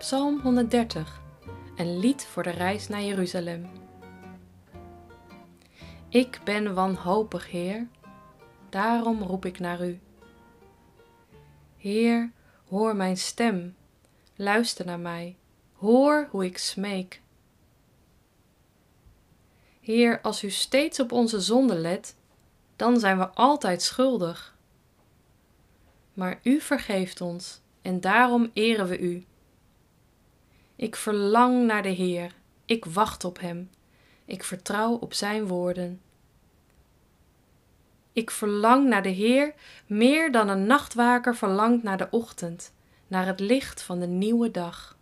Psalm 130, een lied voor de reis naar Jeruzalem. Ik ben wanhopig, Heer, daarom roep ik naar U. Heer, hoor mijn stem, luister naar mij, hoor hoe ik smeek. Heer, als U steeds op onze zonde let, dan zijn we altijd schuldig. Maar U vergeeft ons en daarom eren we U. Ik verlang naar de Heer, ik wacht op Hem, ik vertrouw op Zijn woorden. Ik verlang naar de Heer meer dan een nachtwaker verlangt naar de ochtend, naar het licht van de nieuwe dag.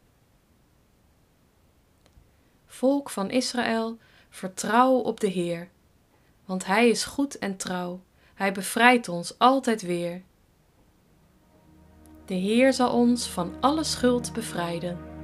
Volk van Israël, vertrouw op de Heer, want Hij is goed en trouw, Hij bevrijdt ons altijd weer. De Heer zal ons van alle schuld bevrijden.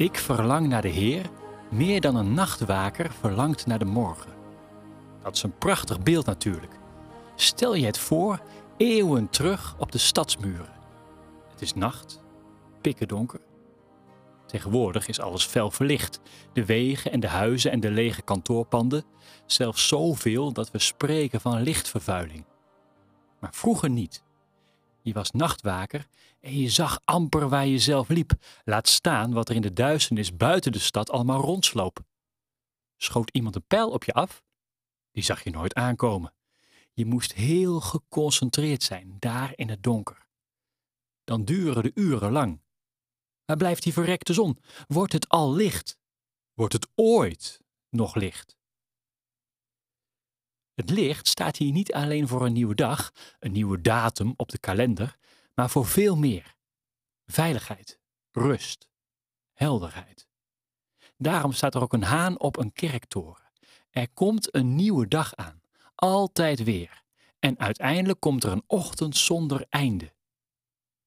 Ik verlang naar de Heer meer dan een nachtwaker verlangt naar de morgen. Dat is een prachtig beeld natuurlijk. Stel je het voor, eeuwen terug op de stadsmuren. Het is nacht, pikken donker. Tegenwoordig is alles fel verlicht. De wegen en de huizen en de lege kantoorpanden. Zelfs zoveel dat we spreken van lichtvervuiling. Maar vroeger niet. Je was nachtwaker en je zag amper waar je zelf liep, laat staan wat er in de duisternis buiten de stad allemaal rondsloop. Schoot iemand een pijl op je af? Die zag je nooit aankomen. Je moest heel geconcentreerd zijn, daar in het donker. Dan duren de uren lang. Waar blijft die verrekte zon? Wordt het al licht? Wordt het ooit nog licht? Het licht staat hier niet alleen voor een nieuwe dag, een nieuwe datum op de kalender, maar voor veel meer. Veiligheid, rust, helderheid. Daarom staat er ook een haan op een kerktoren. Er komt een nieuwe dag aan, altijd weer. En uiteindelijk komt er een ochtend zonder einde.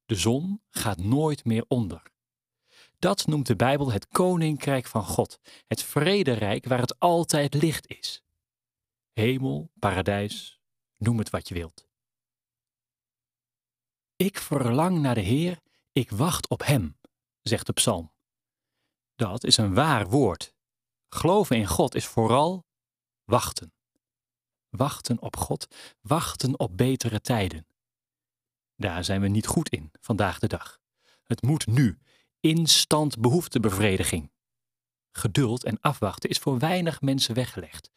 De zon gaat nooit meer onder. Dat noemt de Bijbel het koninkrijk van God, het vrederijk waar het altijd licht is. Hemel, paradijs, noem het wat je wilt. Ik verlang naar de Heer, ik wacht op Hem, zegt de psalm. Dat is een waar woord. Geloven in God is vooral wachten. Wachten op God, wachten op betere tijden. Daar zijn we niet goed in vandaag de dag. Het moet nu, instant behoeftebevrediging. Geduld en afwachten is voor weinig mensen weggelegd.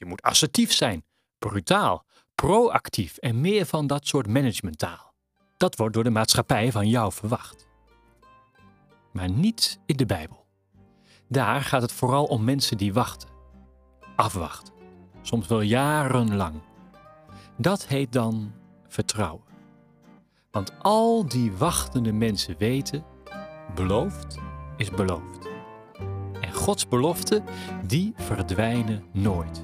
Je moet assertief zijn, brutaal, proactief en meer van dat soort managementtaal. Dat wordt door de maatschappij van jou verwacht. Maar niet in de Bijbel. Daar gaat het vooral om mensen die wachten. Afwachten. Soms wel jarenlang. Dat heet dan vertrouwen. Want al die wachtende mensen weten, beloofd is beloofd. En Gods beloften, die verdwijnen nooit.